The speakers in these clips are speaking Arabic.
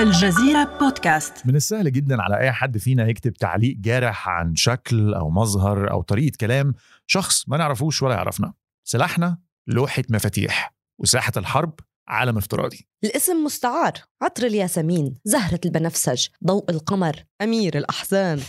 الجزيرة بودكاست. من السهل جدا على أي حد فينا يكتب تعليق جارح عن شكل أو مظهر أو طريقة كلام شخص ما نعرفوش ولا يعرفنا. سلاحنا لوحة مفاتيح وساحه الحرب عالم افتراضي. الاسم مستعار عطر الياسمين زهرة البنفسج ضوء القمر أمير الأحزان.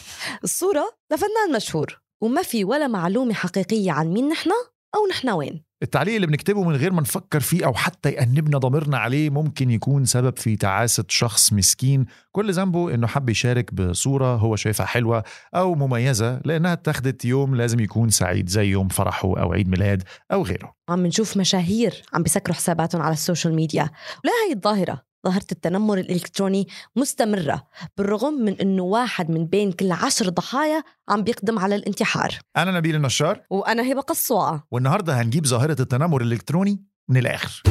الصورة لفنان مشهور وما في ولا معلومة حقيقية عن مين نحن؟ أو نحن وين؟ التعليق اللي بنكتبه من غير ما نفكر فيه أو حتى يأنبنا ضميرنا عليه ممكن يكون سبب في تعاسة شخص مسكين. كل ذنبه إنه حب يشارك بصورة هو شايفها حلوة أو مميزة لأنها اتاخدت يوم لازم يكون سعيد زي يوم فرحه أو عيد ميلاد أو غيره. عم نشوف مشاهير عم بيسكروا حساباتهم على السوشيال ميديا. ولا هي الظاهرة. ظاهرة التنمر الإلكتروني مستمرة بالرغم من أنه واحد من بين كل عشر ضحايا عم بيقدم على الانتحار. أنا نبيل النشار. وأنا هبة قصوعة والنهاردة هنجيب ظاهرة التنمر الإلكتروني من الآخر.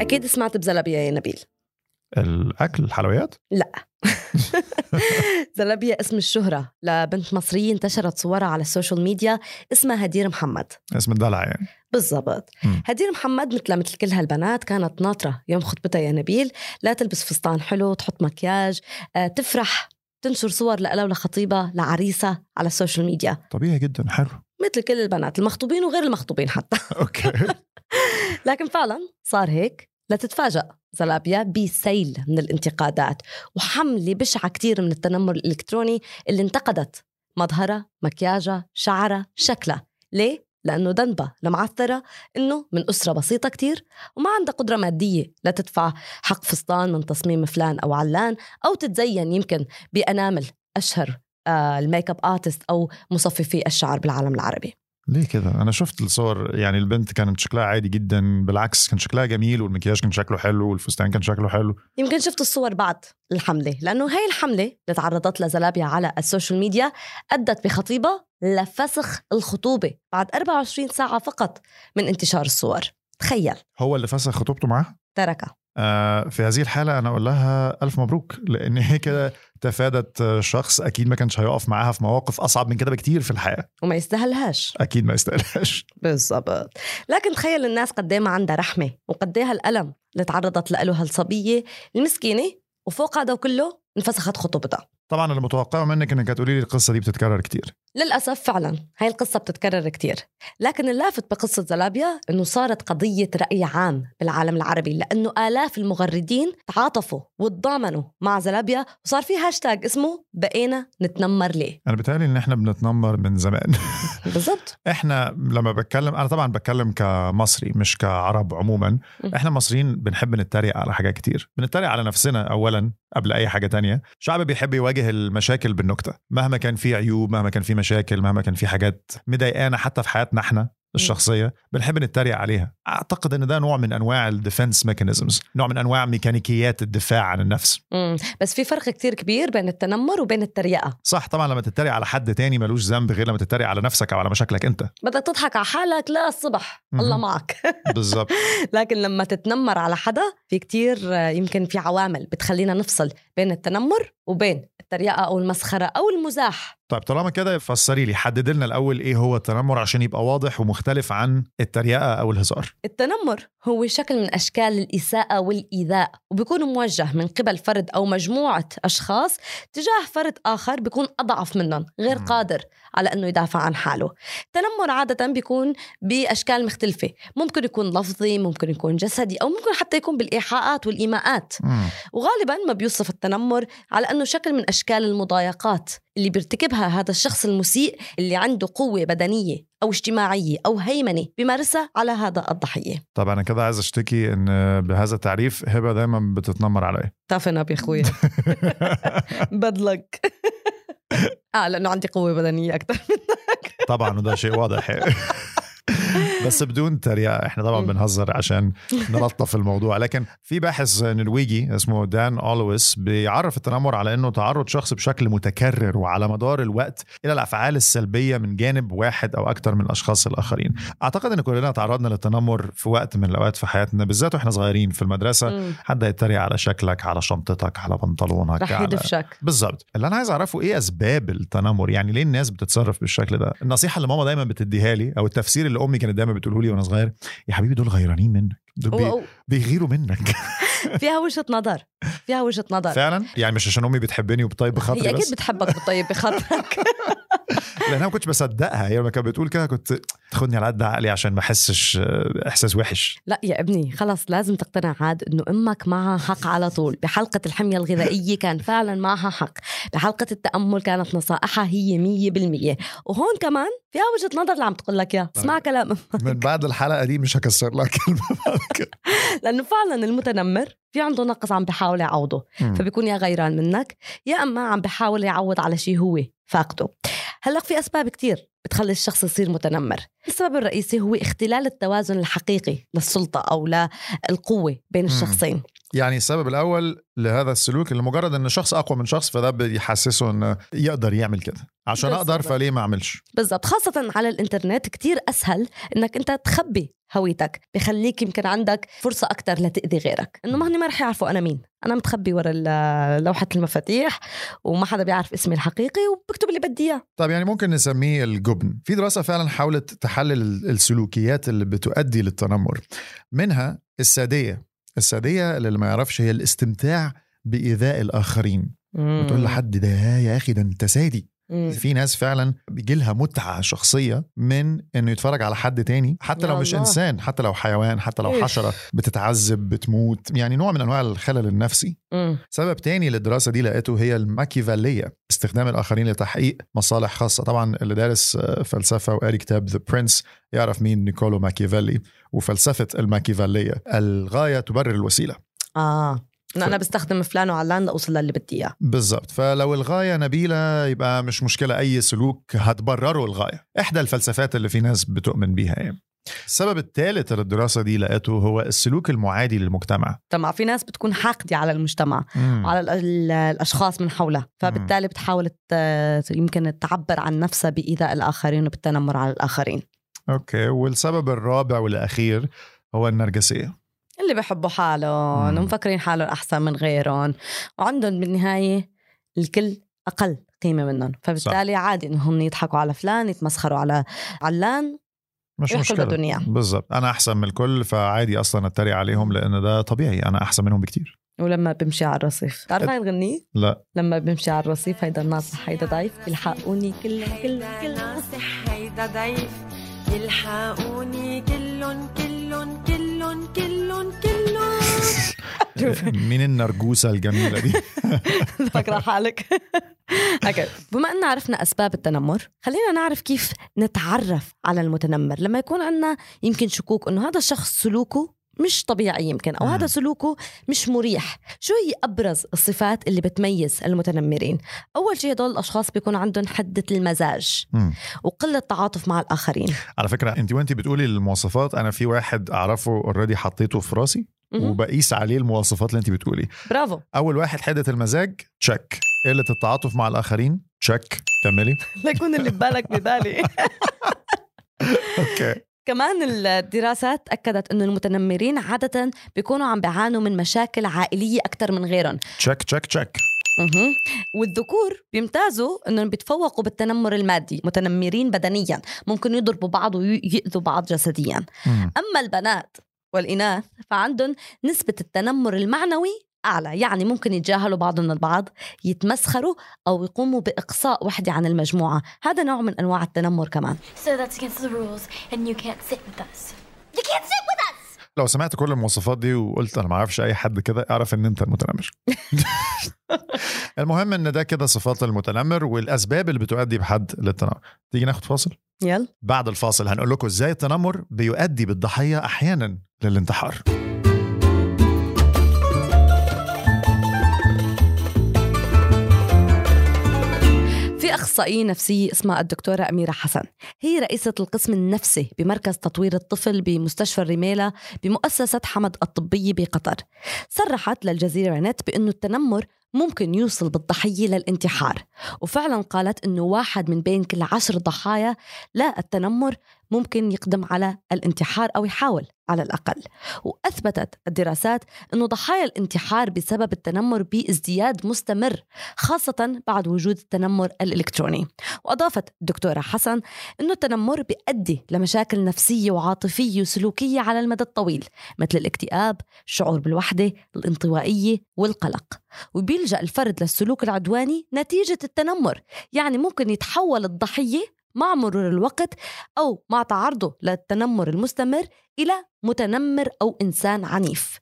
أكيد سمعت بزلابية يا نبيل. الأكل الحلويات؟ زلابية اسم الشهرة لبنت مصرية انتشرت صورها على السوشيال ميديا اسمها هدير محمد. اسم الدلع يعني. بالضبط. هدير محمد مثل مثل كل هالبنات كانت ناطرة يوم خطبتها يا نبيل لا تلبس فستان حلو تحط مكياج آه، تفرح تنشر صور لها ولخطيبها لعريسها على السوشيال ميديا. طبيعي جدا حلو. مثل كل البنات المخطوبين وغير المخطوبين حتى. أوكي. لكن فعلا صار هيك. لتتفاجأ زلابيا بسيل من الانتقادات وحملة بشعة كتير من التنمر الإلكتروني اللي انتقدت مظهرها مكياجها شعرها شكلها ليه؟ لأنه ذنبها لمعثرة إنه من أسرة بسيطة كتير وما عندها قدرة مادية لتدفع حق فستان من تصميم فلان أو علان أو تتزين يمكن بأنامل أشهر آه، ال makeup artist أو مصففي الشعر بالعالم العربي ليه كده؟ أنا شفت الصور يعني البنت كانت شكلها عادي جدا بالعكس كان شكلها جميل والمكياج كان شكله حلو والفستان كان شكله حلو. يمكن شفت الصور بعد الحملة لأنه هاي الحملة اللي تعرضت لها زلابيا على السوشيال ميديا أدت بخطيبها لفسخ الخطوبة بعد 24 ساعة فقط من انتشار الصور. تخيل. هو اللي فسخ خطوبته معاها؟ تركها. في هذه الحالة أنا أقول لها ألف مبروك لأن هي كده تفادت آه، شخص أكيد ما كانش هيقف معاها في مواقف أصعب من كده بكتير في الحياة. وما يستاهلهاش. أكيد ما يستاهلهاش. بالضبط. لكن تخيل الناس قد ما عندها رحمة وقد هالألم اللي تعرضت له هالصبية المسكينة وفوق هذا كله انفسخت خطوبتها. طبعا اللي متوقعة منك إنك هتقولي لي القصة دي بتتكرر كتير. للأسف فعلا هاي القصة بتتكرر كتير. لكن اللافت بقصة زلابيا أنه صارت قضية رأي عام بالعالم العربي لأنه آلاف المغردين تعاطفوا وتضامنوا مع زلابيا وصار في هاشتاج اسمه بقينا نتنمر ليه. أنا بتهيألي إن إحنا بنتنمر من زمان. بالضبط. إحنا لما بتكلم أنا طبعا بتكلم كمصري مش كعرب عموما. إحنا مصريين بنحب نتريق على حاجات كتير. بنتريق على نفسنا اولا قبل أي حاجة تانية. شعب بيحب يواجه المشاكل بالنكتة. مهما كان في عيوب مهما كان في مشاكل مهما كان في حاجات مضايقانا حتى في حياتنا إحنا الشخصية بنحب نتريق عليها. أعتقد إن ده نوع من أنواع ال defense mechanisms نوع من أنواع ميكانيكيات الدفاع عن النفس. مم. بس في فرق كتير كبير بين التنمر وبين التريقة. صح طبعا لما تتريق على حد تاني ملوش ذنب غير لما تتريق على نفسك أو على مشاكلك أنت. بدك تضحك على حالك لا الصبح. مهم. الله معك. بالظبط. لكن لما تتنمر على حدا في كتير يمكن في عوامل بتخلينا نفصل بين التنمر وبين التريقة أو المسخرة أو المزاح. طيب طالما كده فسري لي حدد لنا الأول إيه هو التنمر عشان يبقى واضح ومختلف عن التريقة أو الهزار التنمر هو شكل من أشكال الإساءة والإيذاء وبيكون موجه من قبل فرد أو مجموعة أشخاص تجاه فرد آخر بيكون أضعف منهم غير مم. قادر على أنه يدافع عن حاله التنمر عادة بيكون بأشكال مختلفة ممكن يكون لفظي ممكن يكون جسدي أو ممكن حتى يكون بالإيحاءات والإيماءات مم. وغالبا ما بيوصف التنمر على إنه شكل من أشكال المضايقات اللي بيرتكبها هذا الشخص المسيء اللي عنده قوة بدنية أو اجتماعية أو هيمنة بيمارسها على هذا الضحية. طب أنا كده عايز أشتكي إن بهذا التعريف هبة دايما بتتنمر عليا. تافن يا أخويا. بدلك آه لأنه عندي قوة بدنية أكثر طبعا وده شيء واضح. بس بدون تريقه إحنا طبعا. بنهزر عشان نلطف الموضوع. لكن في باحث نرويجي اسمه دان أولويس بيعرف التنمر على إنه تعرض شخص بشكل متكرر وعلى مدار الوقت إلى الأفعال السلبية من جانب واحد أو أكثر من الأشخاص الآخرين. أعتقد إن كلنا تعرضنا للتنمر في وقت من الأوقات في حياتنا بالذات وإحنا صغيرين في المدرسة. حد يتريق على شكلك على شنطتك على بنطلونك رح على يدفشك. بالظبط. اللي أنا عايز أعرفه إيه أسباب التنمر؟ يعني ليه الناس بتتصرف بالشكل ده؟ النصيحة اللي ماما دايما بتديها لي أو التفسير اللي أمي كانت دايما بتقوله لي وأنا صغير يا حبيبي دول غيرانين منك دول بي... بيغيروا منك. فيها وجهة نظر فيها وجهة نظر. فعلا؟ يعني مش عشان أمي بتحبني وبطيب بخاطري هي أكيد بس؟ بتحبك بالطيب بخاطرك. لأن أنا ما كنتش بصدقها. هي لما كانت بتقول كده كنت تاخدني على قد عقلي عشان ما أحسش آه، إحساس وحش. لا يا ابني خلص لازم تقتنع عاد إنه أمك معها حق على طول. بحلقة الحمية الغذائية كان فعلا معها حق. بحلقة التأمل كانت نصائحها هي مية بالمية. وهون كمان فيها وجهة نظر اللي عم تقول لك إياها. اسمع كلام أمك. من بعد الحلقة دي مش هكسر لها كلمة. لأنه فعلا المتنمر في عنده نقص عم بحاول يعوضه. فبيكون يا غيران منك يا أما عم بحاول يعوض على شيء هو فاقده. هلا في أسباب كتير بتخلي الشخص يصير متنمر. السبب الرئيسي هو اختلال التوازن الحقيقي للسلطة أو للقوة بين الشخصين. يعني السبب الأول لهذا السلوك اللي مجرد إن شخص أقوى من شخص فده بيحسسه إنه يقدر يعمل كده. عشان بالظبط. أقدر فليه ما أعملش؟ بالضبط. خاصة على الإنترنت كتير أسهل إنك أنت تخبي هويتك بخليك يمكن عندك فرصة أكتر لتأذي غيرك. إنه ما هني ما رح يعرفوا أنا مين. أنا متخبي ورا لوحة المفاتيح وما حدا بيعرف اسمي الحقيقي وبكتب اللي بدي إياه. طب يعني ممكن نسميه الجبن. في دراسة فعلا حاولت تحلل السلوكيات اللي بتؤدي للتنمر. منها السادية. السادية اللي ما يعرفش هي الاستمتاع بإيذاء الآخرين. بتقول لحد ده يا أخي ده أنت سادي. مم. في ناس فعلا بيجي لها متعة شخصية من إنه يتفرج على حد تاني حتى لو مش الله. إنسان حتى لو حيوان حتى لو. حشرة بتتعذب بتموت يعني نوع من أنواع الخلل النفسي مم. سبب تاني للدراسة دي لقيته هي الماكيفالية استخدام الآخرين لتحقيق مصالح خاصة طبعا اللي دارس آه، فلسفة وقاري كتاب ذا برنس يعرف مين نيكولو ماكيافيلي وفلسفة الماكيفالية الغاية تبرر الوسيلة آه إنه ف- أنا بستخدم فلان وعلان لأوصل للي بدي إياه. بالظبط فلو الغاية نبيلة يبقى مش مشكلة أي سلوك هتبرره الغاية. إحدى الفلسفات اللي في ناس بتؤمن بيها يعني. السبب الثالث اللي الدراسة دي لقيته هو السلوك المعادي للمجتمع. طبعا في ناس بتكون حاقدة على المجتمع مم. وعلى ال- ال- الأشخاص من حولها. فبالتالي بتحاول يمكن تعبر عن نفسها بإيذاء الآخرين وبالتنمر على الآخرين. أوكي. والسبب الرابع والأخير هو النرجسية. اللي بحبوا حالهم. ومفكرين حالهم أحسن من غيرهم. وعندهم بالنهاية الكل أقل قيمة منهم. فبالتالي صح. عادي إنهم يضحكوا على فلان يتمسخروا على علان مش مشكلة. بدهم إياه. بالظبط أنا أحسن من الكل فعادي أصلا أتريق عليهم لأن ده طبيعي. أنا أحسن منهم بكتير. ولما بمشي على الرصيف. بتعرف هاي الغنية؟ لا. لما بمشي على الرصيف هيدا ناصح هيدا ضعيف بيلحقوني كلهم كلهم كلهم ناصح هيدا ضعيف. يلحقوني كلن كلن كلن كلن كلن مين النرجوسة الجميلة دي؟ فاكرة حالك. أوكي. بما ان عرفنا أسباب التنمر خلينا نعرف كيف نتعرف على المتنمر. لما يكون عندنا يمكن شكوك إنه هذا الشخص سلوكه مش طبيعي يمكن أو. هذا سلوكه مش مريح. شو هي أبرز الصفات اللي بتميز المتنمرين؟ أول شيء هدول الأشخاص بيكون عندهم حدة المزاج مم. وقلة تعاطف مع الآخرين. على فكرة أنت وأنت بتقولي المواصفات أنا في واحد أعرفه already حطيته في راسي. وبقيس عليه المواصفات اللي أنت بتقولي. برافو. أول واحد حدة المزاج check قلة التعاطف مع الآخرين check كملي. ليكون اللي ببالك ببالي. أوكي. كمان الدراسات أكدت أنه المتنمرين عادة بيكونوا عم بيعانوا من مشاكل عائلية أكثر من غيرهم check check مهم. والذكور بيمتازوا إنهم بيتفوقوا بالتنمر المادي متنمرين بدنيا ممكن يضربوا بعض ويؤذوا بعض جسديا. أما البنات والإناث فعندهم نسبة التنمر المعنوي أعلى يعني ممكن يتجاهلوا بعضهم البعض يتمسخروا أو يقوموا بإقصاء وحدة عن المجموعة. هذا نوع من أنواع التنمر كمان. So that's against the rules, and you can't sit with us. You can't sit with us! لو سمعت كل المواصفات دي وقلت أنا ما أعرفش أي حد كده أعرف إن أنت المتنمر. المهم إن ده كده صفات المتنمر والأسباب اللي بتؤدي بحد للتنمر. تيجي ناخد فاصل؟ يلا. بعد الفاصل هنقول لكم إزاي التنمر بيؤدي بالضحية أحيانا للانتحار. في أخصائية نفسية اسمها الدكتورة أميرة حسن. هي رئيسة القسم النفسي بمركز تطوير الطفل بمستشفى الرميلة بمؤسسة حمد الطبية بقطر. صرحت للجزيرة نت بأنه التنمر ممكن يوصل بالضحية للانتحار. وفعلا قالت أنه واحد من بين كل عشر ضحايا للتنمر ممكن يقدم على الانتحار أو يحاول. على الأقل. وأثبتت الدراسات أنه ضحايا الانتحار بسبب التنمر بازدياد مستمر خاصة بعد وجود التنمر الإلكتروني. وأضافت الدكتورة حسن أنه التنمر بيؤدي لمشاكل نفسية وعاطفية وسلوكية على المدى الطويل مثل الاكتئاب الشعور بالوحدة الانطوائية والقلق. وبيلجأ الفرد للسلوك العدواني نتيجة التنمر يعني ممكن يتحول الضحية مع مرور الوقت أو مع تعرضه للتنمر المستمر إلى متنمر أو إنسان عنيف.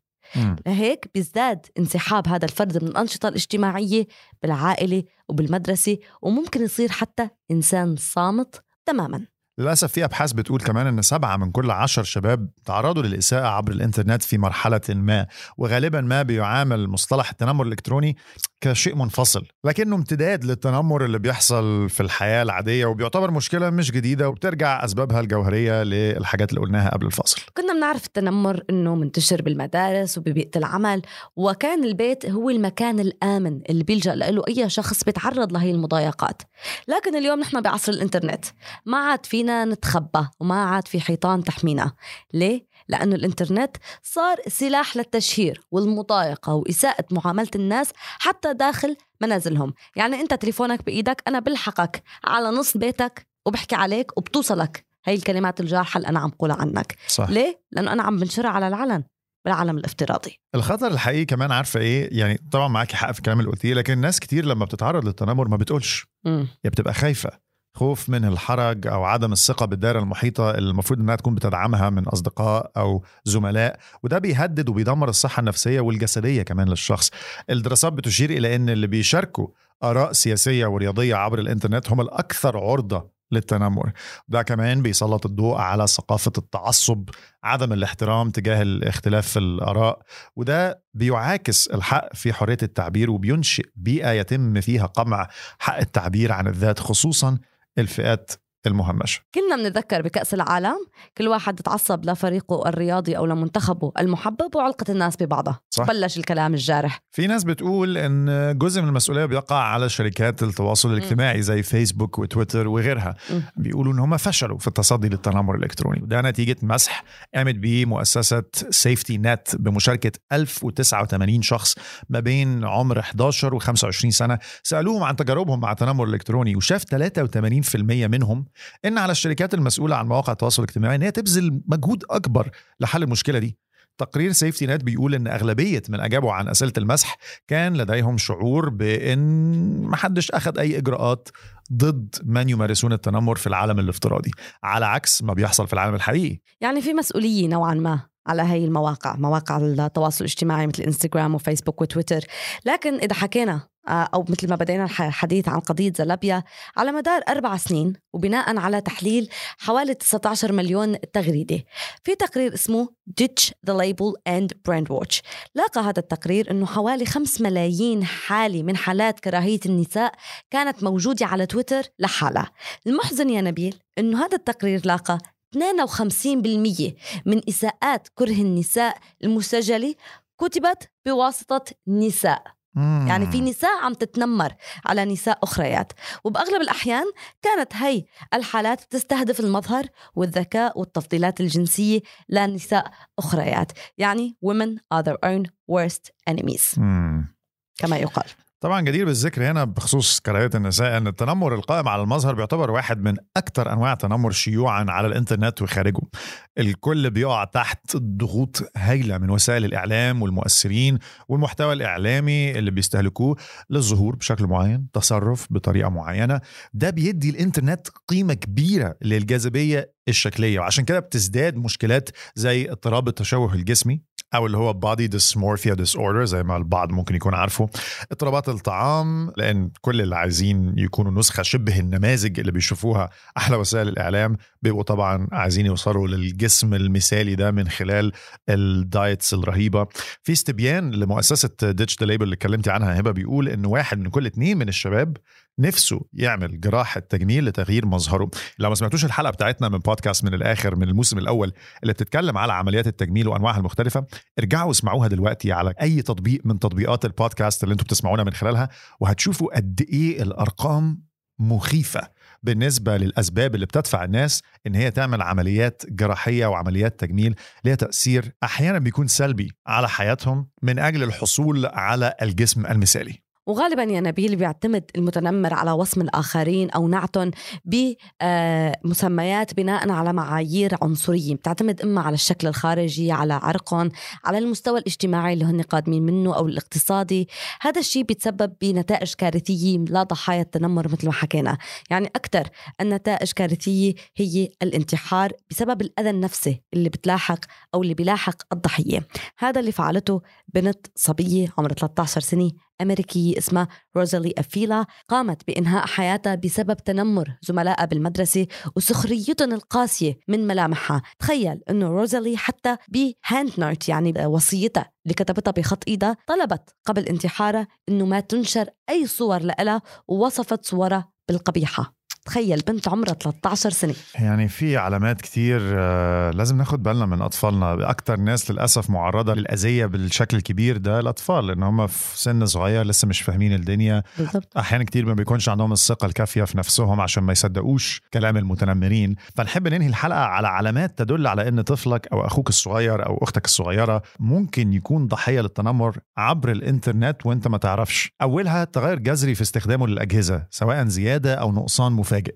لهيك بيزداد انسحاب هذا الفرد من الأنشطة الاجتماعية بالعائلة وبالمدرسة وممكن يصير حتى إنسان صامت تماما للأسف في أبحاث بتقول كمان أن سبعة من كل عشر شباب تعرضوا للإساءة عبر الإنترنت في مرحلة ما وغالبا ما بيعامل مصطلح التنمر الإلكتروني كشيء منفصل لكنه امتداد للتنمر اللي بيحصل في الحياة العادية وبيعتبر مشكلة مش جديدة وبترجع أسبابها الجوهرية للحاجات اللي قلناها قبل الفصل كنا بنعرف التنمر إنه منتشر بالمدارس وببيئة العمل وكان البيت هو المكان الآمن اللي بيلجأ له أي شخص بيتعرض لهي المضايقات. لكن اليوم نحن بعصر الإنترنت ما عاد فينا نتخبى وما عاد في حيطان تحمينا. ليه؟ لأنه الإنترنت صار سلاح للتشهير والمضايقة وإساءة معاملة الناس حتى داخل منازلهم. يعني أنت تليفونك بإيدك أنا بلحقك على نص بيتك وبحكي عليك وبتوصلك. هاي الكلمات الجارحة اللي أنا عم قولها عنك. صح. ليه؟ لأنه أنا عم بنشرها على العلن بالعالم الافتراضي. الخطر الحقيقي كمان عارفة إيه؟ يعني طبعا معاكي حق في الكلام اللي قلتيه لكن ناس كتير لما بتتعرض للتنمر ما بتقولش. يا بتبقى خايفة. خوف من الحرج أو عدم الثقة بالدائرة المحيطة اللي المفروض إنها تكون بتدعمها من أصدقاء أو زملاء وده بيهدد وبيدمر الصحة النفسية والجسدية كمان للشخص. الدراسات بتشير إلى إن اللي بيشاركوا آراء سياسية ورياضية عبر الإنترنت هم الأكثر عرضة للتنمر. ده كمان بيسلط الضوء على ثقافة التعصب عدم الاحترام تجاه الاختلاف في الآراء وده بيعاكس الحق في حرية التعبير وبينشئ بيئة يتم فيها قمع حق التعبير عن الذات خصوصا الفئات المهمشة كلنا بنتذكر بكأس العالم كل واحد تعصب لفريقه الرياضي أو لمنتخبه المحبب وعلقت الناس ببعضها. صح. بلش الكلام الجارح. في ناس بتقول إن جزء من المسؤولية بيقع على شركات التواصل الاجتماعي زي فيسبوك وتويتر وغيرها. مم. بيقولوا إن هم فشلوا في التصدي للتنمر الإلكتروني. وده نتيجة مسح قامت به مؤسسة سيفتي نت بمشاركة 1089 شخص ما بين عمر 11 و25 سنة. سألوهم عن تجاربهم مع التنمر الإلكتروني وشاف 83% منهم إن على الشركات المسؤولة عن مواقع التواصل الاجتماعي إن هي تبذل مجهود أكبر لحل المشكلة دي. تقرير سيفتي نت بيقول إن أغلبية من اجابوا عن أسئلة المسح كان لديهم شعور بإن محدش أخذ أي إجراءات ضد من يمارسون التنمر في العالم الافتراضي. على عكس ما بيحصل في العالم الحقيقي. يعني في مسؤولية نوعا ما على هاي المواقع مواقع التواصل الاجتماعي مثل انستغرام وفيسبوك وتويتر لكن إذا حكينا أو مثل ما بدينا الح- الحديث عن قضية زلابيا على مدار أربع سنين وبناء على تحليل حوالي 19 مليون تغريدة. في تقرير اسمه Ditch the Label and Brand Watch. لاقى هذا التقرير أنه حوالي 5 ملايين حالة من حالات كراهية النساء كانت موجودة على تويتر لحالها. المحزن يا نبيل أنه هذا التقرير لاقى 52% من إساءات كره النساء المسجلة كتبت بواسطة نساء. مم. يعني في نساء عم تتنمر على نساء أخريات وبأغلب الأحيان كانت هي الحالات تستهدف المظهر والذكاء والتفضيلات الجنسية لنساء أخريات يعني women are their own worst enemies مم. كما يقال طبعا جدير بالذكر هنا بخصوص كراهية النساء أن التنمر القائم على المظهر بيعتبر واحد من أكثر أنواع التنمر شيوعا على الإنترنت وخارجه. الكل بيقع تحت ضغوط هائله من وسائل الإعلام والمؤثرين والمحتوى الإعلامي اللي بيستهلكوه للظهور بشكل معين، تصرف بطريقة معينة، ده بيدي الإنترنت قيمة كبيرة للجاذبية الشكلية وعشان كده بتزداد مشكلات زي اضطراب التشوه الجسمي أو اللي هو body dysmorphia disorder زي ما البعض ممكن يكون عارفه. اضطرابات الطعام لأن كل اللي عايزين يكونوا نسخة شبه النماذج اللي بيشوفوها أحلى وسائل الإعلام بيبقوا طبعا عايزين يوصلوا للجسم المثالي ده من خلال ال diets الرهيبة. في استبيان لمؤسسة The Label اللي اتكلمتي عنها هبة بيقول إن واحد من كل اتنين من الشباب نفسه يعمل جراحة تجميل لتغيير مظهره. لو ما سمعتوش الحلقة بتاعتنا من بودكاست من الآخر من الموسم الأول اللي بتتكلم على عمليات التجميل وأنواعها المختلفة ارجعوا اسمعوها دلوقتي على أي تطبيق من تطبيقات البودكاست اللي أنتم بتسمعونا من خلالها وهتشوفوا قد إيه الأرقام مخيفة بالنسبة للأسباب اللي بتدفع الناس إن هي تعمل عمليات جراحية وعمليات تجميل ليها تأثير أحيانا بيكون سلبي على حياتهم من أجل الحصول على الجسم المثالي. وغالبا يا نبيل بيعتمد المتنمر على وصم الآخرين أو نعتهم بمسميات بناء على معايير عنصرية. بتعتمد إما على الشكل الخارجي على عرقهم على المستوى الاجتماعي اللي هن قادمين منه أو الاقتصادي. هذا الشيء بيتسبب بنتائج كارثية لضحايا التنمر مثل ما حكينا. يعني أكثر النتائج كارثية هي الانتحار بسبب الأذى النفسي اللي بتلاحق أو اللي بيلاحق الضحية. هذا اللي فعلته بنت صبية عمرها 13 سنة أمريكية اسمها روزالي أفيلا قامت بإنهاء حياتها بسبب تنمر زملائها بالمدرسة وسخريتهم القاسية من ملامحها. تخيل أنه روزالي حتى ب hand note يعني وصيتها اللي كتبتها بخط إيدها طلبت قبل انتحارها إنه ما تنشر أي صور لها ووصفت صورها بالقبيحة. تخيل بنت عمرها 13 سنة. يعني في علامات كتير آه، لازم ناخد بالنا من أطفالنا. أكتر ناس للأسف معرضة للأذية بالشكل الكبير ده الأطفال لأن هم في سن صغير لسه مش فاهمين الدنيا. بالضبط. أحيانا كتير ما بيكونش عندهم الثقة الكافية في نفسهم عشان ما يصدقوش كلام المتنمرين. فنحب ننهي الحلقة على علامات تدل على أن طفلك أو أخوك الصغير أو أختك الصغيرة ممكن يكون ضحية للتنمر عبر الإنترنت وأنت ما تعرفش. أولها تغير جذري في استخدامه للأجهزة سواء زيادة أو نقصان مفاجئ.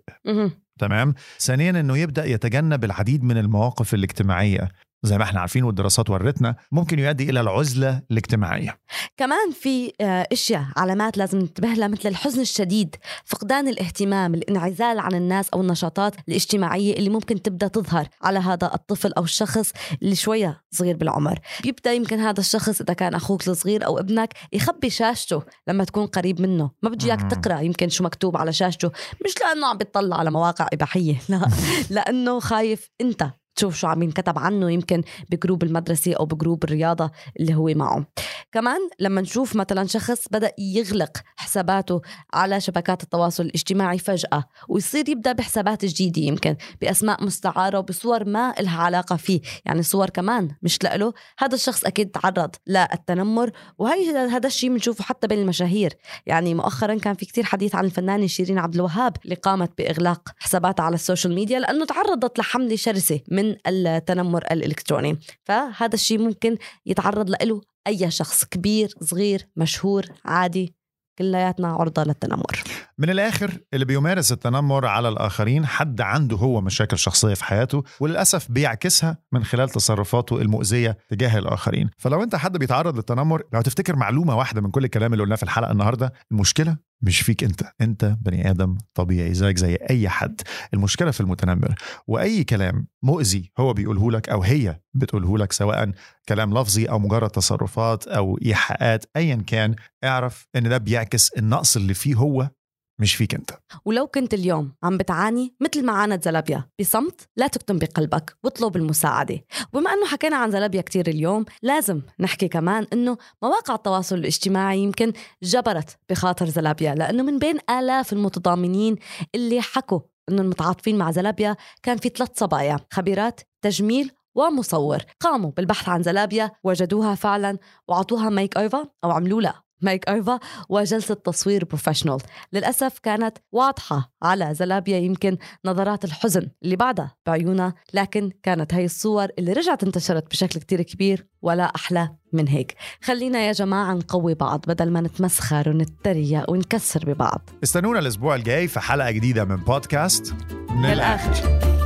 تمام؟ ثانيا إنه يبدأ يتجنب العديد من المواقف الاجتماعية. زي ما إحنا عارفين والدراسات ورتنا ممكن يؤدي إلى العزلة الاجتماعية. كمان في آه، أشياء علامات لازم ننتبه لها مثل الحزن الشديد فقدان الاهتمام الانعزال عن الناس أو النشاطات الاجتماعية اللي ممكن تبدأ تظهر على هذا الطفل أو الشخص اللي شوية صغير بالعمر. بيبدا يمكن هذا الشخص إذا كان أخوك الصغير أو ابنك يخبي شاشته لما تكون قريب منه. ما بده اياك. تقرأ يمكن شو مكتوب على شاشته مش لأنه عم بيطلع على مواقع إباحية لا. لأنه خايف أنت تشوف شو عم ينكتب عنه يمكن بجروب المدرسة أو بجروب الرياضة اللي هو معه. كمان لما نشوف مثلا شخص بدأ يغلق حساباته على شبكات التواصل الاجتماعي فجأة ويصير يبدأ بحسابات جديدة يمكن بأسماء مستعارة وبصور ما لها علاقة فيه. يعني صور كمان مش لإله. هذا الشخص أكيد تعرض للتنمر وهي هذا الشيء بنشوفه حتى بين المشاهير يعني مؤخرا كان في كتير حديث عن الفنانة شيرين عبد الوهاب اللي قامت بإغلاق حساباتها على ال social media لأنه تعرضت لحملة شرسة من التنمر الإلكتروني. فهذا الشيء ممكن يتعرض له أي شخص كبير صغير مشهور عادي كلياتنا عرضة للتنمر. من الآخر اللي بيمارس التنمر على الآخرين حد عنده هو مشاكل شخصية في حياته وللأسف بيعكسها من خلال تصرفاته المؤذية تجاه الآخرين. فلو أنت حد بيتعرض للتنمر لو تفتكر معلومة واحدة من كل الكلام اللي قلناه في الحلقة النهارده المشكلة مش فيك انت. انت بني آدم طبيعي زيك زي أي حد. المشكلة في المتنمر. وأي كلام مؤذي هو بيقوله لك أو هي بتقوله لك سواء كلام لفظي أو مجرد تصرفات أو إيحاءات ايا كان اعرف إن ده بيعكس النقص اللي فيه هو مش فيك أنت. ولو كنت اليوم عم بتعاني مثل ما عانت زلابيا بصمت لا تكتم بقلبك واطلب المساعدة. وبما أنه حكينا عن زلابيا كتير اليوم لازم نحكي كمان أنه مواقع التواصل الاجتماعي يمكن جبرت بخاطر زلابيا لأنه من بين آلاف المتضامنين اللي حكوا أنه المتعاطفين مع زلابيا كان في ثلاث صبايا خبيرات تجميل ومصور. قاموا بالبحث عن زلابيا وجدوها فعلا وعطوها makeover أو عملوا لها makeover وجلسة تصوير professional للأسف كانت واضحة على زلابيا يمكن نظرات الحزن اللي بعدها بعيونها لكن كانت هاي الصور اللي رجعت انتشرت بشكل كتير كبير ولا أحلى من هيك. خلينا يا جماعة نقوي بعض بدل ما نتمسخر ونتريق ونكسر ببعض. استنونا الأسبوع الجاي في حلقة جديدة من بودكاست من للآخر.